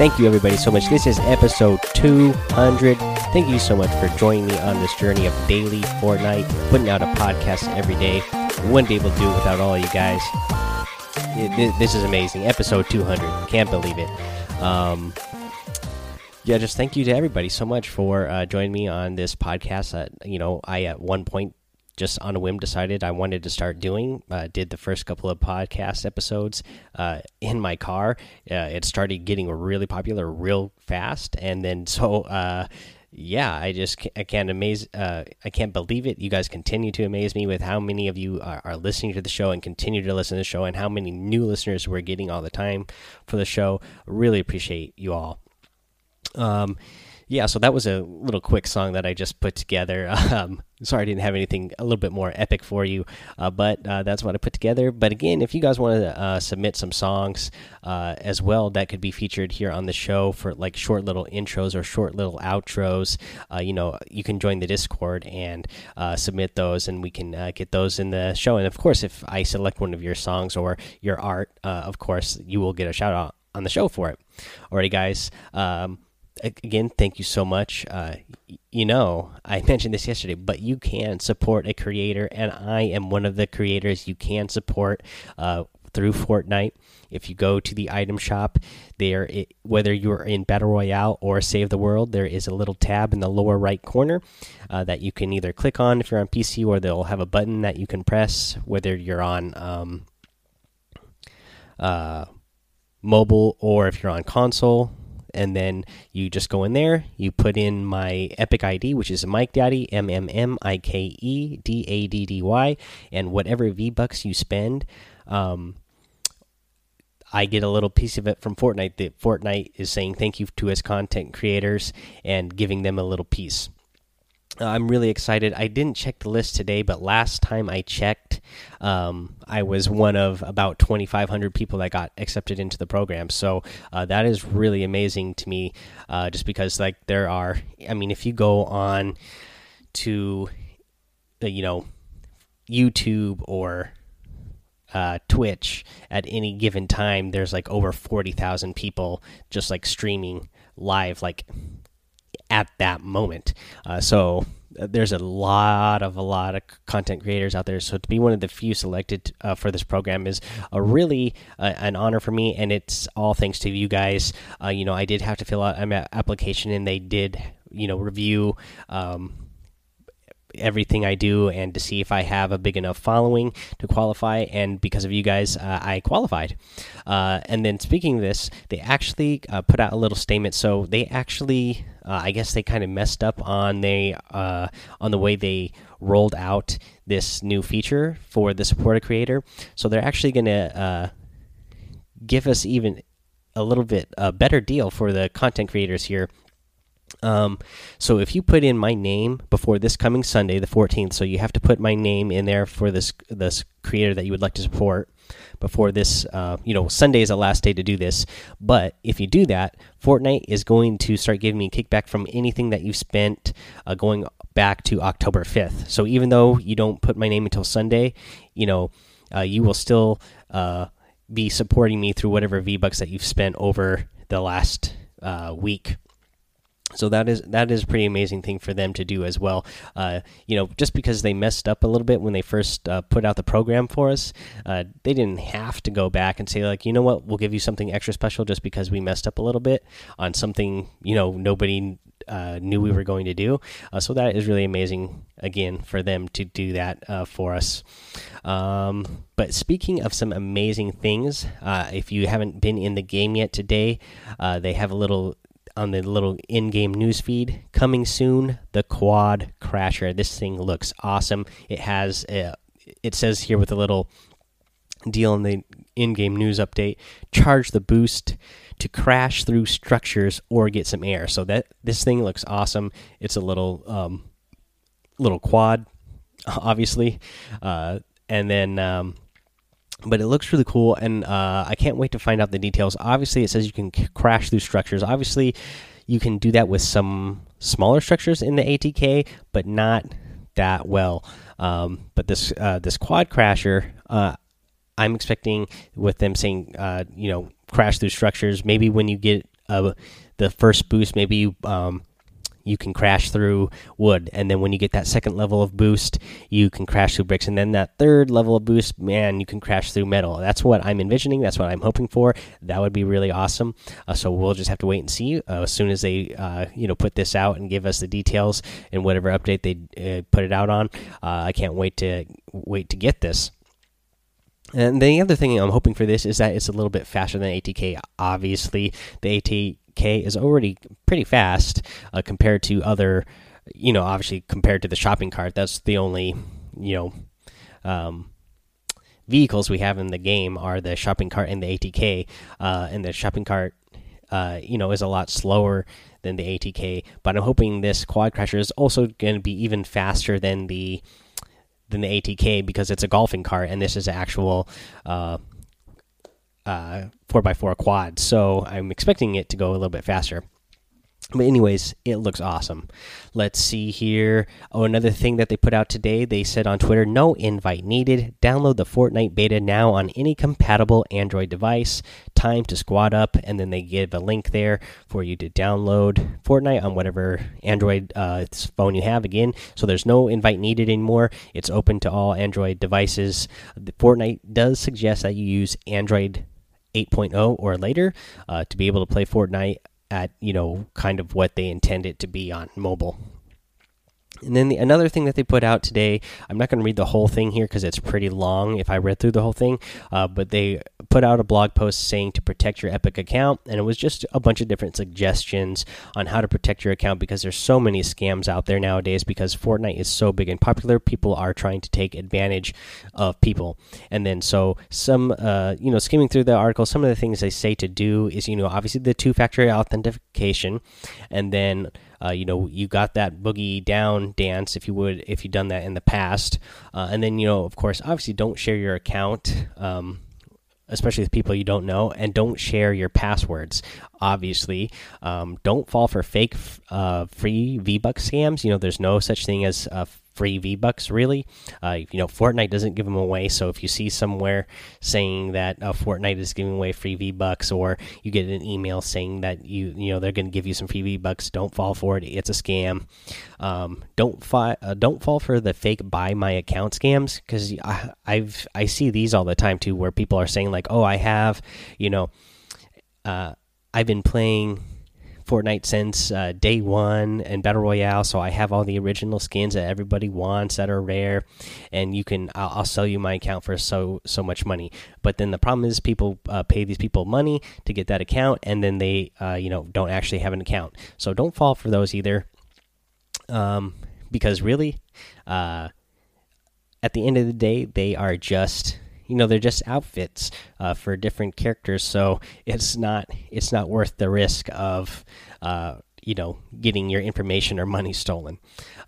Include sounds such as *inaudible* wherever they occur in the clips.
Thank you, everybody, so much. This is episode 200. Thank you so much for joining me on this journey of daily Fortnite, putting out a podcast every day. Wouldn't be able to do it without all you guys. This is amazing. Episode 200. Can't believe it. Um, yeah, just thank you to everybody so much for uh, joining me on this podcast. Uh, you know, I at one point just on a whim decided I wanted to start doing. Uh, did the first couple of podcast episodes uh, in my car. Uh, it started getting really popular real fast, and then *laughs* so uh, yeah, I just I can't amaze uh, I can't believe it. You guys continue to amaze me with how many of you are, are, listening to the show and continue to listen to the show, and how many new listeners we're getting all the time for the show. Really appreciate you all. Um, yeah, so that was a little quick song that I just put together. *laughs* Um, sorry I didn't have anything a little bit more epic for you, uh, but uh, that's what I put together. But again, if you guys want to uh, submit some songs uh, as well that could be featured here on the show for like short little intros or short little outros, uh, you know, you can join the Discord and uh, submit those, and we can get those in the show. And of course, if I select one of your songs or your art, of course, you will get a shout out on the show for it. Alrighty, guys. Um, again, thank you so much. Uh, you know, I *laughs* mentioned this yesterday, but you can support a creator, and I am one of the creators you can support uh, through Fortnite. If you go to the item shop, there, whether you're in Battle Royale or Save the World, there is a little tab in the lower right corner uh, that you can either click on if you're on PC, or they'll have a button that you can press, whether you're on um, uh, mobile or if you're on console and then you just go in there you put in my epic id which is mike daddy m m m i k e d a d d y and whatever v bucks you spend um, I get a little piece of it from Fortnite that Fortnite is saying thank you to its content creators and giving them a little piece. I'm really excited. I didn't check the list today, but last time I checked, um, I was one of about 2,500 people that got accepted into the program. So uh, that is really amazing to me, uh, just because like there are. I mean, if you go on to, uh, you know, YouTube or uh, Twitch at any given time, there's like over 40,000 people just like streaming live, like at that moment. Uh, so uh, there's a lot of a lot of content creators out there. So to be one of the few selected uh, for this program is a really uh, an honor for me, and it's all thanks to you guys. Uh, you know, I did have to fill out an application, and they did you know review. Um, everything I do and to see if I have a big enough following to qualify. And because of you guys, uh, I qualified. Uh, and then speaking of this, they actually uh, put out a little statement. So they actually, uh, I guess they kind of messed up on they uh, on the way they rolled out this new feature for the supporter creator. So they're actually going to uh, give us even a little bit a better deal for the content creators here um, so if you put in my name before this coming Sunday, the 14th, so you have to put my name in there for this this creator that you would like to support before this. Uh, you know, Sunday is the last day to do this. But if you do that, Fortnite is going to start giving me kickback from anything that you spent uh, going back to October 5th. So even though you don't put my name until Sunday, you know, uh, you will still uh, be supporting me through whatever V bucks that you've spent over the last uh, week so that is that is a pretty amazing thing for them to do as well. Uh, you know, just because they messed up a little bit when they first uh, put out the program for us, uh, they didn't have to go back and say like, you know what, we'll give you something extra special just because we messed up a little bit on something you know nobody uh, knew we were going to do. Uh, so that is really amazing again for them to do that uh, for us. Um, but speaking of some amazing things, if you haven't been in the game yet today, they have a little on the little in-game news feed. Coming soon the quad crasher. This thing looks awesome. It has a, it says here with a little deal in the in-game news update charge the boost to crash through structures or get some air. So that this thing looks awesome. It's a little um, little quad *laughs* obviously. Uh, and then um, but it looks really cool and uh, i can't wait to find out the details. Obviously it says you can crash through structures. Obviously you can do that with some smaller structures in the atk but not that well. Um, but this uh, this quad crasher uh, i'm expecting with them saying uh, you know crash through structures. Maybe when you get uh, the first boost, maybe you um, you can crash through wood. And then when you get that second level of boost you can crash through bricks. And then that third level of boost man you can crash through metal. That's what i'm envisioning. That's what i'm hoping for. That would be really awesome. Uh, so we'll just have to wait and see uh, as soon as they uh, you know put this out and give us the details and whatever update they uh, put it out on. Uh, i can't wait to wait to get this. And the other thing I'm hoping for this is that it's a little bit faster than ATK. Obviously, the ATK is already pretty fast uh, compared to other, you know, obviously compared to the shopping cart. That's the only, you know, um, vehicles we have in the game are the shopping cart and the ATK. Uh, and the shopping cart, uh, you know, is a lot slower than the ATK. But I'm hoping this quad crasher is also going to be even faster than the than the ATK because it's a golfing cart and this is actual uh, uh, 4x4 quad. So I'm expecting it to go a little bit faster. But anyways, it looks awesome. Let's see here. Oh, another thing that they put out today, they said on Twitter, no invite needed. Download the Fortnite beta now on any compatible Android device. Time to squad up, and then they give a link there for you to download Fortnite on whatever Android uh, phone you have. Again, so there's no invite needed anymore. It's open to all Android devices. Fortnite does suggest that you use Android 8.0 or later uh, to be able to play Fortnite at you know kind of what they intend it to be on mobile. And then the, another thing that they put out today, I'm not going to read the whole thing here because it's pretty long if I read through the whole thing, uh, but they put out a blog post saying to protect your Epic account, and it was just a bunch of different suggestions on how to protect your account because there's so many scams out there nowadays because Fortnite is so big and popular. People are trying to take advantage of people, and then so some, uh, you know, skimming through the article, some of the things they say to do is, you know, obviously the two-factor authentication, and then uh, you know, you got that boogie down dance if you would if you've done that in the past, uh, and then you know, of course, obviously, don't share your account. Um, especially with people you don't know, and don't share your passwords. Obviously, um, don't fall for fake uh, free V Bucks scams. You know, there's no such thing as free V Bucks, really. Uh, you know, Fortnite doesn't give them away. So if you see somewhere saying that uh, Fortnite is giving away free V Bucks, or you get an email saying that you you know they're going to give you some free V Bucks, don't fall for it. It's a scam. Um, don't fi uh, don't fall for the fake buy my account scams because I've I see these all the time too, where people are saying like, oh, I have, you know, uh, I've been playing Fortnite since uh, day one and Battle Royale, so I have all the original skins that everybody wants that are rare, and you can I'll, I'll sell you my account for so so much money. But then the problem is people uh, pay these people money to get that account, and then they uh, you know don't actually have an account. So don't fall for those either, um, because really, uh, at the end of the day, they are just you know they're just outfits uh, for different characters. So it's not it's not worth the risk of uh, you know getting your information or money stolen.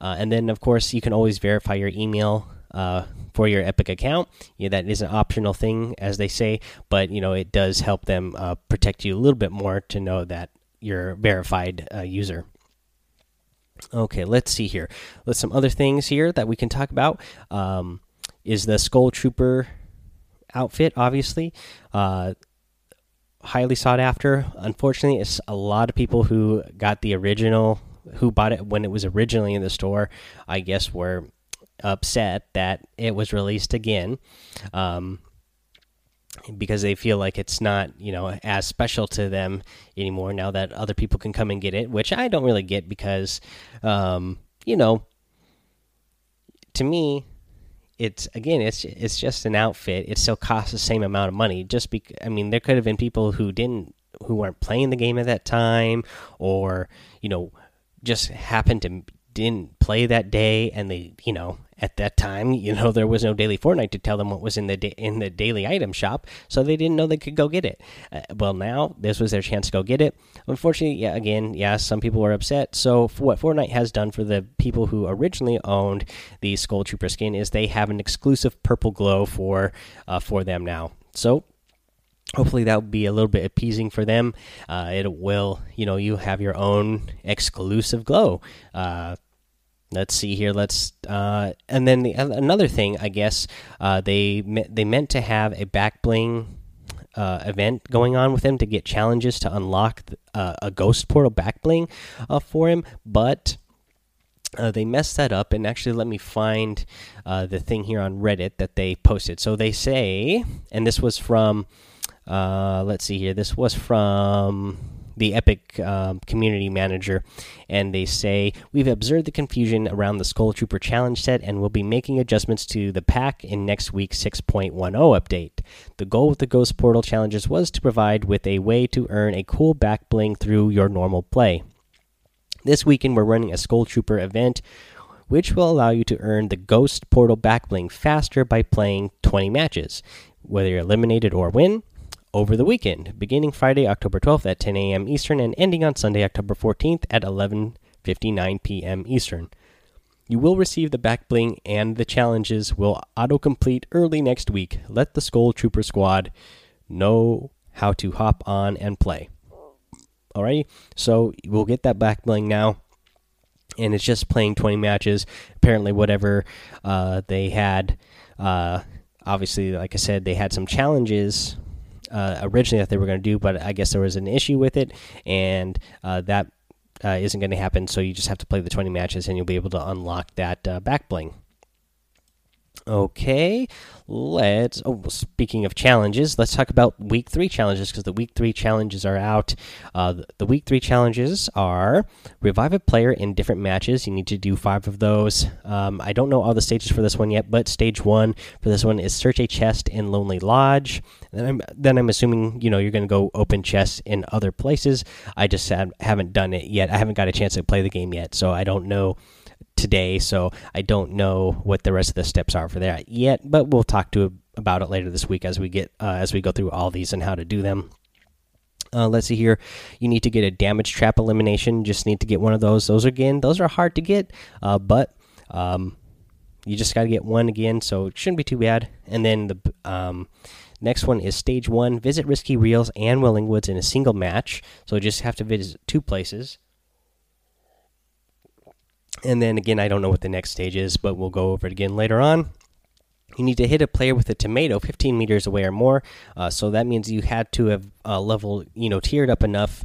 Uh, and then of course you can always verify your email uh, for your epic account. Yeah, that is an optional thing as they say but you know it does help them uh, protect you a little bit more to know that you're verified uh, user. Okay let's see here. Let's some other things here that we can talk about um, is the skull trooper outfit, obviously. Uh, highly sought after. Unfortunately, it's a lot of people who got the original, who bought it when it was originally in the store, I guess, were upset that it was released again. Um, because they feel like it's not, you know, as special to them anymore now that other people can come and get it, which I don't really get because, um, you know, to me, it's again it's it's just an outfit. It still costs the same amount of money. Just be i mean there could have been people who didn't who weren't playing the game at that time or you know just happened to didn't play that day and they you know at that time you know there was no daily fortnite to tell them what was in the in the daily item shop so they didn't know they could go get it. Uh, well now this was their chance to go get it. Unfortunately yeah again yeah some people were upset. So what fortnite has done for the people who originally owned the skull trooper skin is they have an exclusive purple glow for uh, for them now. So hopefully that will be a little bit appeasing for them. Uh, it will you know you have your own exclusive glow. Uh, let's see here. Let's uh, and then the, another thing i guess uh, they they meant to have a back bling uh, event going on with him to get challenges to unlock uh, a ghost portal back bling for him, but uh, they messed that up. And actually let me find uh, the thing here on Reddit that they posted. So they say, and this was from, uh, let's see here, this was from the Epic um, community manager, and they say we've observed the confusion around the Skull Trooper challenge set, and we'll be making adjustments to the pack in next week's 6.10 update. The goal with the Ghost Portal challenges was to provide with a way to earn a cool back bling through your normal play. This weekend, we're running a Skull Trooper event, which will allow you to earn the Ghost Portal back bling faster by playing 20 matches, whether you're eliminated or win, over the weekend, beginning Friday, October 12th at 10 a.m. Eastern and ending on Sunday, October 14th at 11:59 p.m. Eastern. You will receive the back bling and the challenges will autocomplete early next week. Let the Skull Trooper squad know how to hop on and play. Alrighty, so we'll get that back bling now, and it's just playing 20 matches. Apparently, whatever uh, they had, uh, obviously, like I said, they had some challenges uh, originally that they were going to do, but I guess there was an issue with it, and uh, that uh, not going to happen. So you just have to play the 20 matches, and you'll be able to unlock that uh, back bling. Okay, let's. Oh, speaking of challenges, let's talk about week three challenges because the week three challenges are out. Uh, the, the week three challenges are revive a player in different matches. You need to do five of those. Um, I don't know all the stages for this one yet, but stage one for this one is search a chest in Lonely Lodge. Then I'm, then I'm assuming you know you're going to go open chests in other places. I just have, haven't done it yet. I haven't got a chance to play the game yet, so I don't know today, so I don't know what the rest of the steps are for that yet. But we'll talk to about it later this week as we get uh, as we go through all these and how to do them. Uh, let's see here. You need to get a damage trap elimination. Just need to get one of those. Those again, those are hard to get, uh, but um, you just got to get one again, so it shouldn't be too bad. And then the um, next one is stage one. Visit Risky Reels and Wailing Woods in a single match. So just have to visit two places. And then again, I don't know what the next stage is, but we'll go over it again later on. You need to hit a player with a tomato 15 meters away or more. Uh, so that means you had to have uh, level, you know, tiered up enough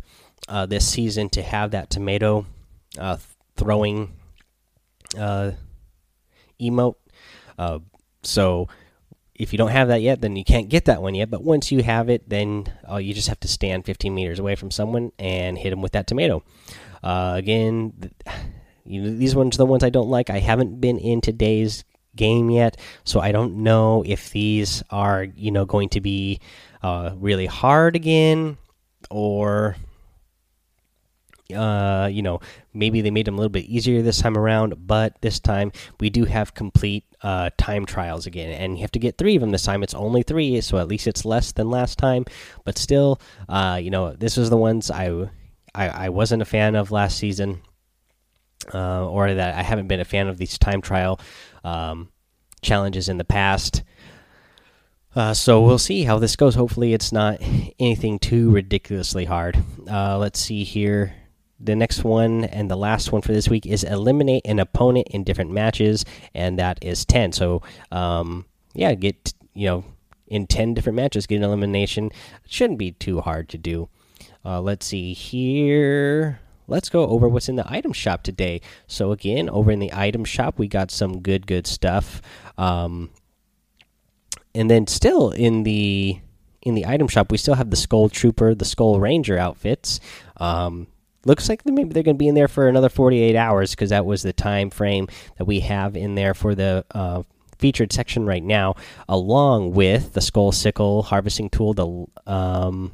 uh, this season to have that tomato uh, throwing uh, emote. Uh, so if you don't have that yet, then you can't get that one yet. But once you have it, then you just have to stand 15 meters away from someone and hit them with that tomato. again, you know, these ones are the ones I don't like. I haven't been in today's game yet, so I don't know if these are you know going to be uh, really hard again, or uh, you know maybe they made them a little bit easier this time around. But this time we do have complete uh, time trials again, and you have to get three of them this time. It's only three, so at least it's less than last time. But still, uh, you know, this is the ones I I, I wasn't a fan of last season uh, or that I haven't been a fan of these time trial um, challenges in the past. Uh, so we'll see how this goes. Hopefully, it's not anything too ridiculously hard. Uh, let's see here. The next one and the last one for this week is eliminate an opponent in different matches, and that is 10. So, um, yeah, get, you know, in 10 different matches, get an elimination. It shouldn't be too hard to do. Uh, let's see here let's go over what's in the item shop today. So again, over in the item shop, we got some good, good stuff. Um, and then still in the in the item shop, we still have the Skull Trooper, the Skull Ranger outfits. Um, looks like maybe they're going to be in there for another 48 hours because that was the time frame that we have in there for the uh, featured section right now, along with the Skull Sickle harvesting tool, the um,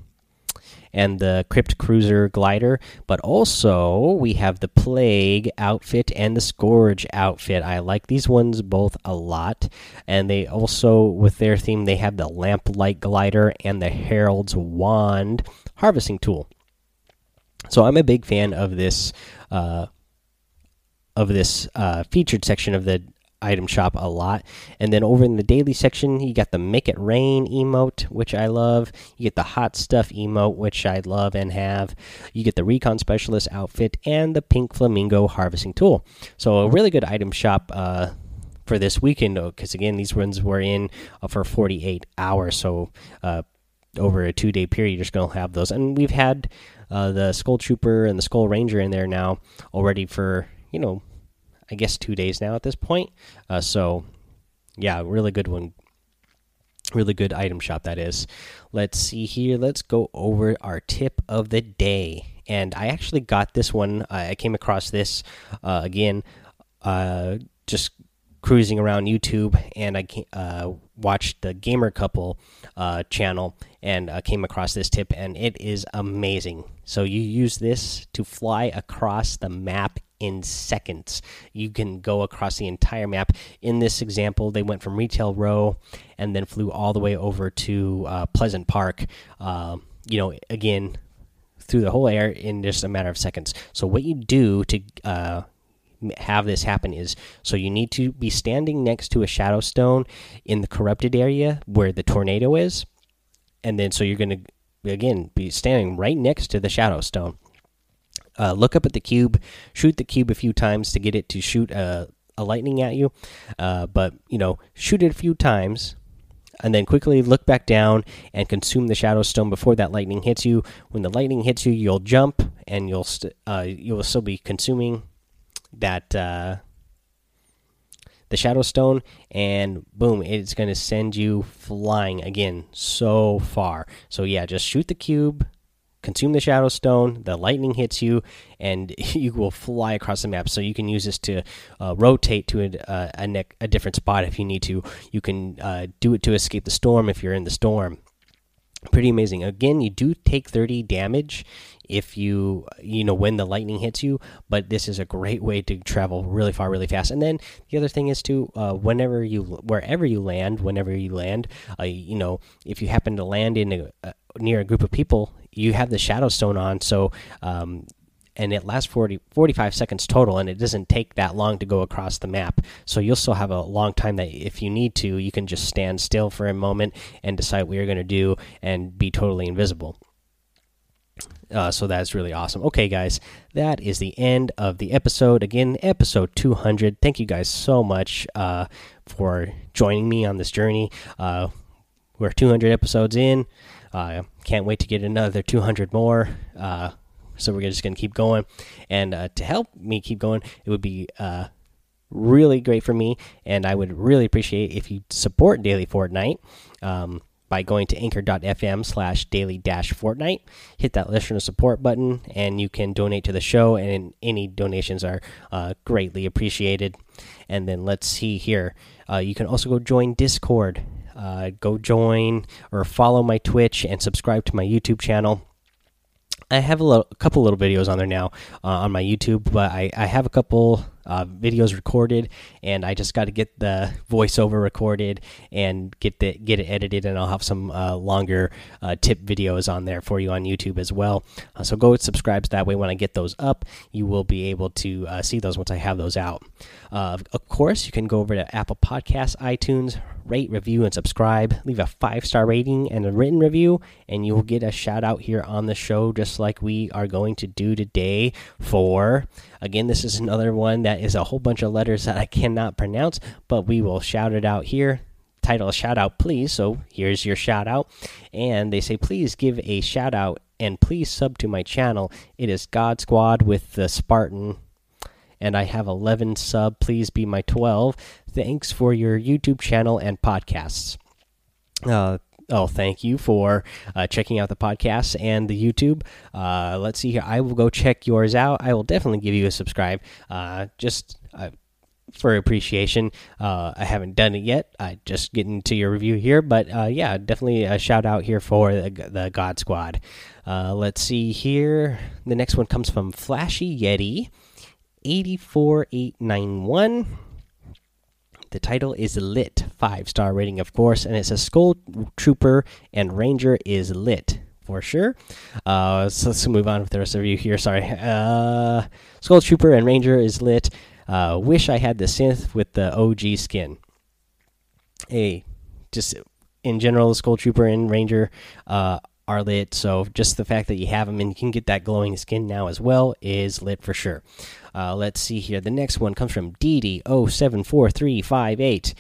and the Crypt Cruiser glider, but also we have the Plague outfit and the Scourge outfit. I like these ones both a lot, and they also, with their theme, they have the Lamplight glider and the Herald's wand harvesting tool. So I'm a big fan of this. Uh, of this uh, featured section of the item shop a lot. And then over in the daily section, you got the Make It Rain emote, which I love. You get the Hot Stuff emote, which I love and have. You get the Recon Specialist outfit and the Pink Flamingo harvesting tool. So a really good item shop. Uh, for this weekend, because again, these ones were in uh, for 48 hours. So, uh, over a two day period, you're just going to have those. And we've had uh, the Skull Trooper and the Skull Ranger in there now already for you know, I guess two days now at this point. Uh, so yeah, really good one. Really good item shop that is. Let's see here. Let's go over our tip of the day. And I actually got this one. I came across this uh, again, uh, just cruising around YouTube, and I uh, watched the Gamer Couple uh, channel and uh, came across this tip, and it is amazing. So you use this to fly across the map in seconds. You can go across the entire map. In this example, they went from Retail Row and then flew all the way over to uh, Pleasant Park. Uh, you know, again, through the whole air in just a matter of seconds. So what you do to uh, have this happen is so you need to be standing next to a shadow stone in the corrupted area where the tornado is and then so you're going to again be standing right next to the shadow stone. Uh, look up at the cube shoot the cube a few times to get it to shoot a, a lightning at you uh, but you know shoot it a few times and then quickly look back down and consume the shadow stone before that lightning hits you. When the lightning hits you you'll jump and you'll uh, you'll still be consuming that uh, the shadow stone and boom it's going to send you flying again so far. So yeah just shoot the cube consume the shadow stone the lightning hits you and *laughs* you will fly across the map. So you can use this to uh, rotate to a, a, a, different spot if you need to. You can uh, do it to escape the storm if you're in the storm. Pretty amazing. Again you do take 30 damage if you you know when the lightning hits you but this is a great way to travel really far really fast. And then the other thing is to uh, whenever you wherever you land whenever you land uh, you know if you happen to land in a, uh, near a group of people you have the shadow stone on. So um, and it lasts 40, 45 seconds total and it doesn't take that long to go across the map. So you'll still have a long time that if you need to you can just stand still for a moment and decide what you're going to do and be totally invisible uh, so that's really awesome. Okay, guys, that is the end of the episode. Again, episode 200. Thank you guys so much uh, for joining me on this journey. Uh, we're 200 episodes in. Uh, can't wait to get another 200 more. Uh, so we're just going to keep going. And uh, to help me keep going, it would be really great for me. And I would really appreciate if you support Daily Fortnite. Um, by going to anchor.fm slash daily dash fortnite. Hit that listener support button, and you can donate to the show, and any donations are uh, greatly appreciated. And then let's see here. Uh, you can also go join Discord. Uh, go join or follow my Twitch and subscribe to my YouTube channel. I have a, little, a couple little videos on there now uh, on my YouTube, but I, I have a couple uh, videos recorded, and I just got to get the voiceover recorded and get the get it edited, and I'll have some uh, longer uh, tip videos on there for you on YouTube as well. Uh, so go subscribe So that way. When I get those up, you will be able to uh, see those once I have those out. of course, you can go over to Apple Podcasts, iTunes, rate, review, and subscribe. Leave a five star rating and a written review, and you will get a shout out here on the show, just like we are going to do today for. Again, this is another one that is a whole bunch of letters that I cannot pronounce, but we will shout it out here. Title shout out, please. So here's your shout out. And they say, please give a shout out and please sub to my channel. It is God Squad with the Spartan. And I have 11 sub. Please be my 12. Thanks for your YouTube channel and podcasts. Uh, Oh, thank you for uh, checking out the podcast and the YouTube. Uh, let's see here. I will go check yours out. I will definitely give you a subscribe. Uh, just uh, for appreciation. Uh, I haven't done it yet. I just getting to your review here, but uh, yeah, definitely a shout out here for the, the God Squad. let's see here. The next one comes from Flashy Yeti, eighty four eight nine one. The title is lit, five star rating, of course, and it says Skull Trooper and Ranger is lit for sure. Uh, so let's move on with the rest of you here. Sorry. Uh, Skull Trooper and Ranger is lit. Uh, wish I had the synth with the OG skin. Hey, just in general, Skull Trooper and Ranger uh, are lit. So just the fact that you have them and you can get that glowing skin now as well is lit for sure. Uh, let's see here. The next one comes from DD074358.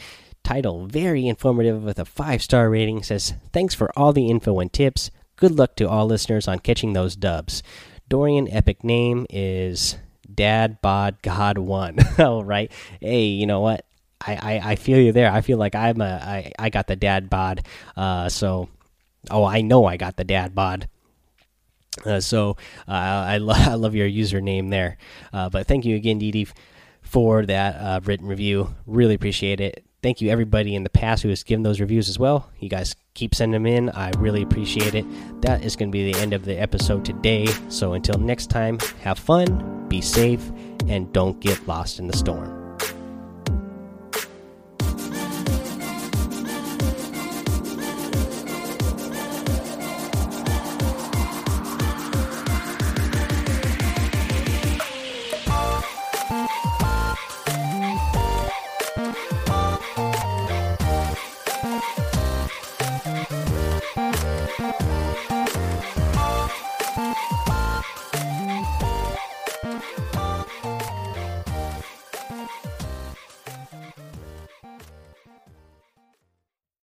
Title very informative with a five star rating. Says thanks for all the info and tips. Good luck to all listeners on catching those dubs. Dorian epic name is Dad Bod God One. *laughs* all right. Hey, you know what? I, I, I feel you there. I feel like I'm a I, I got the dad bod. Uh, so oh I know I got the dad bod. Uh, so uh, I, lo *laughs* I love your username there. Uh, but thank you again, Didi, for that uh, written review. Really appreciate it. Thank you everybody in the past who has given those reviews as well. You guys keep sending them in. I really appreciate it. That is going to be the end of the episode today. So until next time, have fun, be safe, and don't get lost in the storm.